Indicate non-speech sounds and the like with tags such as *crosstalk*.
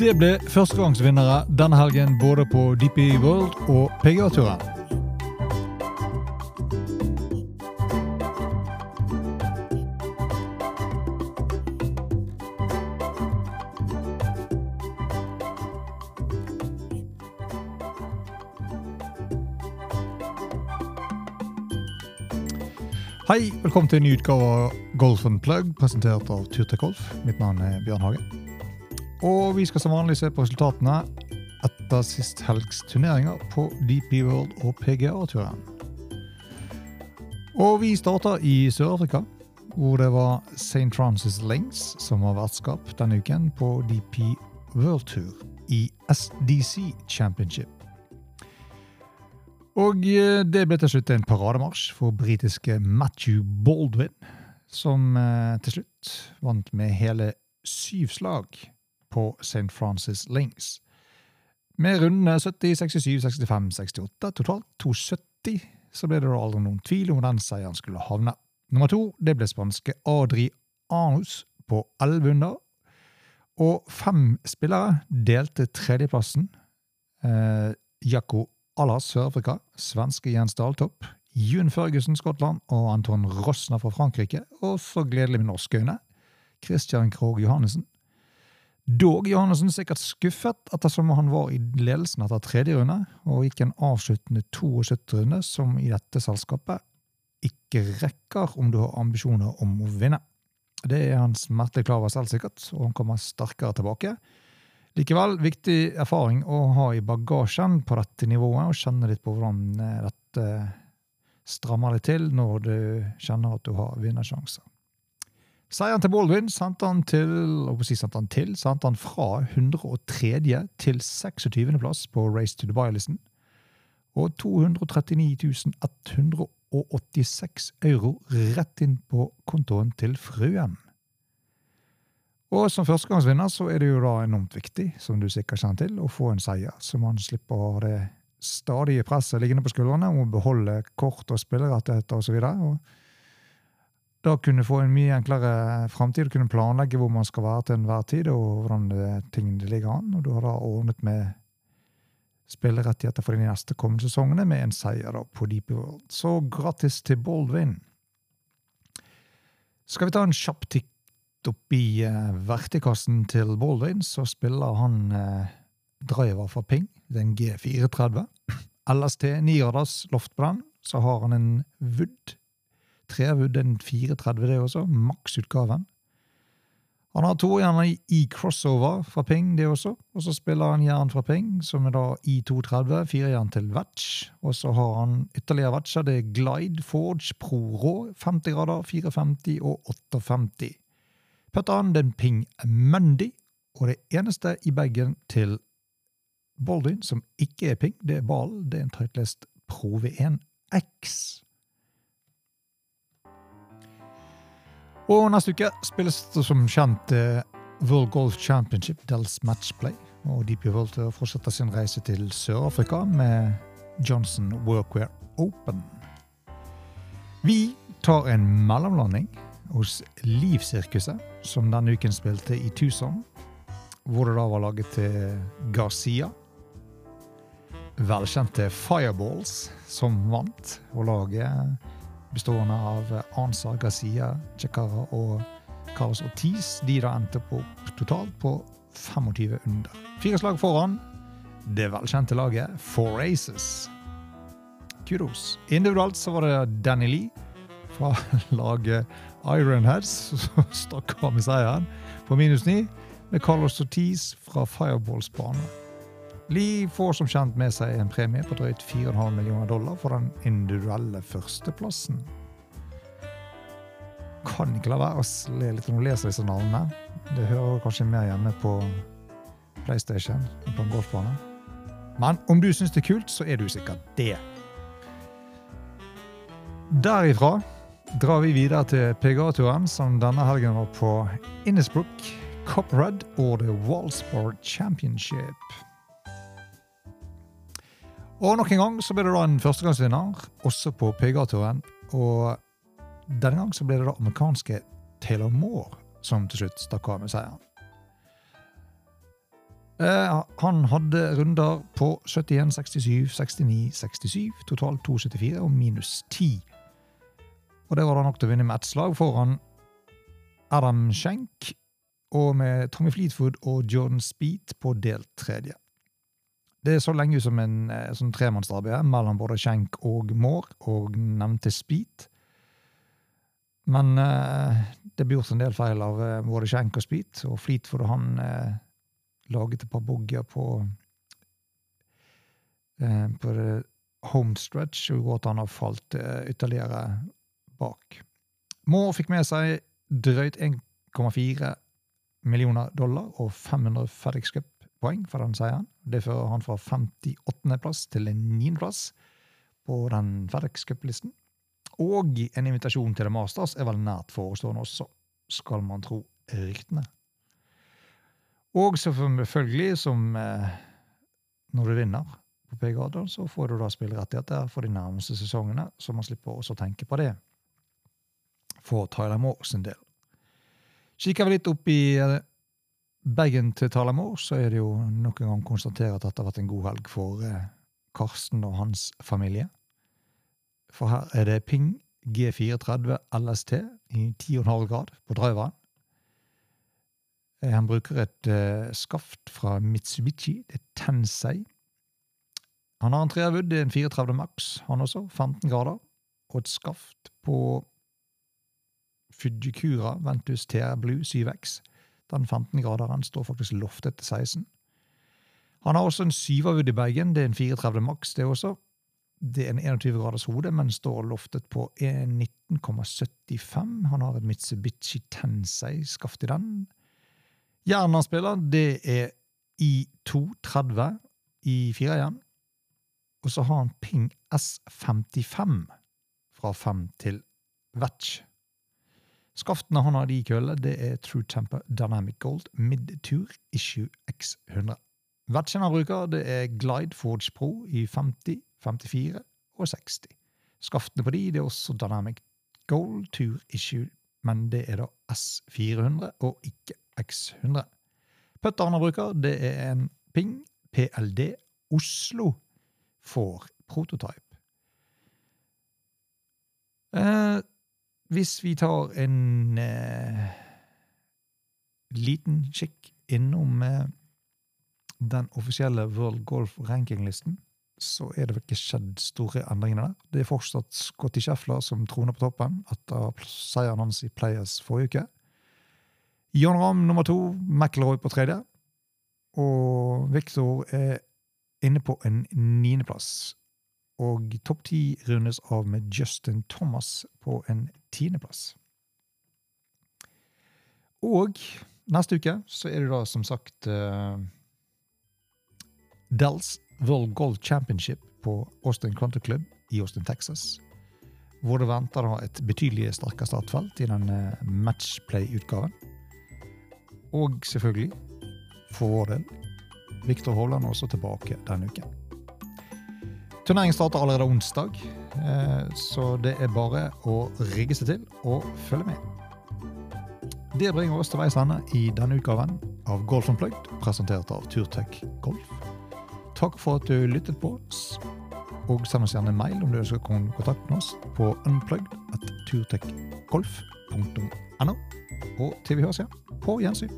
Det ble førstegangsvinnere denne helgen både på DP World og PGA-turen. Hei, velkommen til en ny utgave av Golf Plug, presentert av Turtek Golf. Mitt navn er Bjørn Hagen. Og vi skal som vanlig se på resultatene etter sist helgs turneringer på DP World og PGA-turen. Og vi starter i Sør-Afrika, hvor det var St. Francis Links som var vertskap denne uken på DP World Tour i SDC Championship. Og eh, det ble til slutt en parademarsj for britiske Matthew Baldwin, som eh, til slutt vant med hele syv slag på St. Francis Links. Med rundene 70, 67, 65, 68, totalt 270, så ble det aldri noen tvil om hvor den seieren skulle havne. Nummer to det ble spanske Adri Arnus på 11 under. Og fem spillere delte tredjeplassen. Eh, Jaco Alas, Sør-Afrika, svenske Jens Dahltopp, Jun Førgussen Skottland og Anton Rosner fra Frankrike, og så gledelig med norske øyne, Christian Krogh Johannessen. Dog Johannessen sikkert skuffet ettersom han var i ledelsen etter tredje runde, og gikk en avsluttende 72-runde som i dette selskapet ikke rekker om du har ambisjoner om å vinne. Det er han smertelig klar over selv, sikkert, og han kommer sterkere tilbake. Likevel viktig erfaring å ha i bagasjen på dette nivået, og kjenne litt på hvordan eh, dette strammer litt til når du kjenner at du har vinnersjanser. Seieren til Baldwin sendte han til, og si sendte han til, sendte han fra 103. til 26. plass på Race to Dubai-listen. Og 239 186 euro rett inn på kontoen til fruen. Og som førstegangsvinner så er det jo da enormt viktig, som du sikkert kjenner til, å få en seier, så man slipper det stadige presset liggende på skuldrene om å beholde kort og spillerettigheter osv. Da kunne få en mye enklere framtid, kunne planlegge hvor man skal være til enhver tid, og hvordan tingene ligger an. Og du har da ordnet med spillerettigheter for de neste kommende sesongene med en seier da på Deep World. Så grattis til Baldwin. Skal vi ta en kjapp titt oppi uh, verktøykassen til Baldwin så spiller han uh, driver for Ping, den G430. LST, 9 graders loft på den. Så har han en Wood. Trewood, en 430 det også. Maksutgaven. Han har to jern i crossover fra Ping, det også. Og så spiller han jern fra Ping, som er da I230, fire jern til Vetch. Og så har han ytterligere Vetcher. Det er Glide, Forge, Pro Rå, 50 grader, 450 og 850. Putteren den ping Mundy, og det eneste i bagen til Baldwin som ikke er ping, det er ballen. Det er en Tightlest Pro V1 X. Og neste uke spilles det som kjent eh, World Golf Championship, dels Matchplay. Og DP World fortsetter sin reise til Sør-Afrika med Johnson Workwear Open. Vi tar en mellomlanding hos Livsirkuset, som denne uken spilte i Tucson. Hvor det da var laget til Garcia. Velkjente Fireballs som vant. Og laget bestående av Ansa, Garcia, Chekara og Carlos Ortiz. De da endte på totalt på 25 under. Fire slag foran det velkjente laget Four Aces. Kudos. Individuelt så var det Danny Lee fra *laughs* laget Ironheads, som stakk av med seieren på minus ni, med Carlos Ortiz fra Fireballs bane. Lee får som kjent med seg en premie på drøyt 4,5 millioner dollar for den individuelle førsteplassen. Kan ikke la være å le litt når du leser disse navnene. Det hører kanskje mer hjemme på PlayStation enn på en golfbane. Men om du syns det er kult, så er du sikkert det. Derifra drar vi videre til PGA-turen, som denne helgen var på Innisbrook, Copperhead og The Wallsport Championship. Og nok en gang så ble det da en førstegangsvinner, også på PGA-turen. Og denne gang så ble det da amerikanske Taylor Moore som til slutt stakk av med seieren. Eh, han hadde runder på 71, 67, 69, 67. Totalt 2,74 og minus 10. Og det var da nok til å vinne med ett slag foran Adam Schenk, og med Tommy Fleetwood og Jordan Speed på delt tredje. Det så lenge ut som en eh, sånn tremannsarbeid mellom både Schenk og Moore, og nevnte Speed. Men eh, det ble gjort en del feil av eh, både Schenk og Speed, og Fleetwood og han eh, laget et par bogger på eh, på det home stretch, og at han har falt eh, ytterligere bak. Moore fikk med seg drøyt 1,4 millioner dollar og 500 FedEx Cup-poeng for den seieren. Det fører han fra 58.-plass til 9.-plass på den FedEx Cup-listen. Og en invitasjon til The Masters er vel nært forestående også, skal man tro ryktene. Og selvfølgelig, som eh, når du vinner på PGA, så får du da spillerettigheter for de nærmeste sesongene, så man slipper også å tenke på det for Tyler Moore sin del. Kikker vi litt opp i eh, bagen til Talamor, så er det jo nok en gang konstatert at dette har vært en god helg for eh, Karsten og hans familie. For her er det ping G430 LST i 10,5 grad på driveren. Han bruker et uh, skaft fra Mitsubishi, det er Tensei. Han har en treerwood, det er en 34 Max, han også, 15 grader, og et skaft på Fujikura Ventus TR Blue 7X. Den 15-graderen står faktisk loftet til 16. Han har også en 7-avud i bagen, det er en 34 maks, det også. Det er en 21 graders hode, men står loftet på 19,75. Han har et Mitsubishi Tensei-skaft i den. Jernet han spiller, det er I230 i firejern. Og så har han Ping S55 fra 5 til Vetch. Skaftene han har i kølle, det er True Temper Dynamic Gold Mid-Tour Issue X100. Vetchen han bruker, det er Glide Forge Pro i 50, 54 og 60. Skaftene på de det er også Dynamic Gold Tour Issue, men det er da S400 og ikke X100. Putteren han bruker, det er en Ping PLD Oslo for prototype. Eh, hvis vi tar en eh, liten kikk innom eh, den offisielle World Golf Ranking-listen, så er det vel ikke skjedd store endringer der. Det er fortsatt Scotty Scheffler som troner på toppen etter seieren hans i Players forrige uke. John Ramm nummer to, McIlroy på tredje. Og Victor er inne på en niendeplass. Og topp ti rundes av med Justin Thomas på en tiendeplass. Og neste uke så er det da som sagt uh, Dells World Golf Championship på Austin Country Club i Austin, Texas. Hvor det venter da et betydelig sterkere startfelt i den uh, matchplay-utgaven. Og selvfølgelig, for vår del, Viktor Hovland også tilbake denne uken. Turneringen starter allerede onsdag, eh, så det er bare å rigge seg til og følge med. Det bringer oss til veis ende i denne utgaven av Golf Unplugged, presentert av Turtech Golf. Takk for at du lyttet på oss, og send oss gjerne mail om du ønsker å kontakt med oss på unplugged.turtechgolf.no. Og til vi høres igjen, på gjensyn.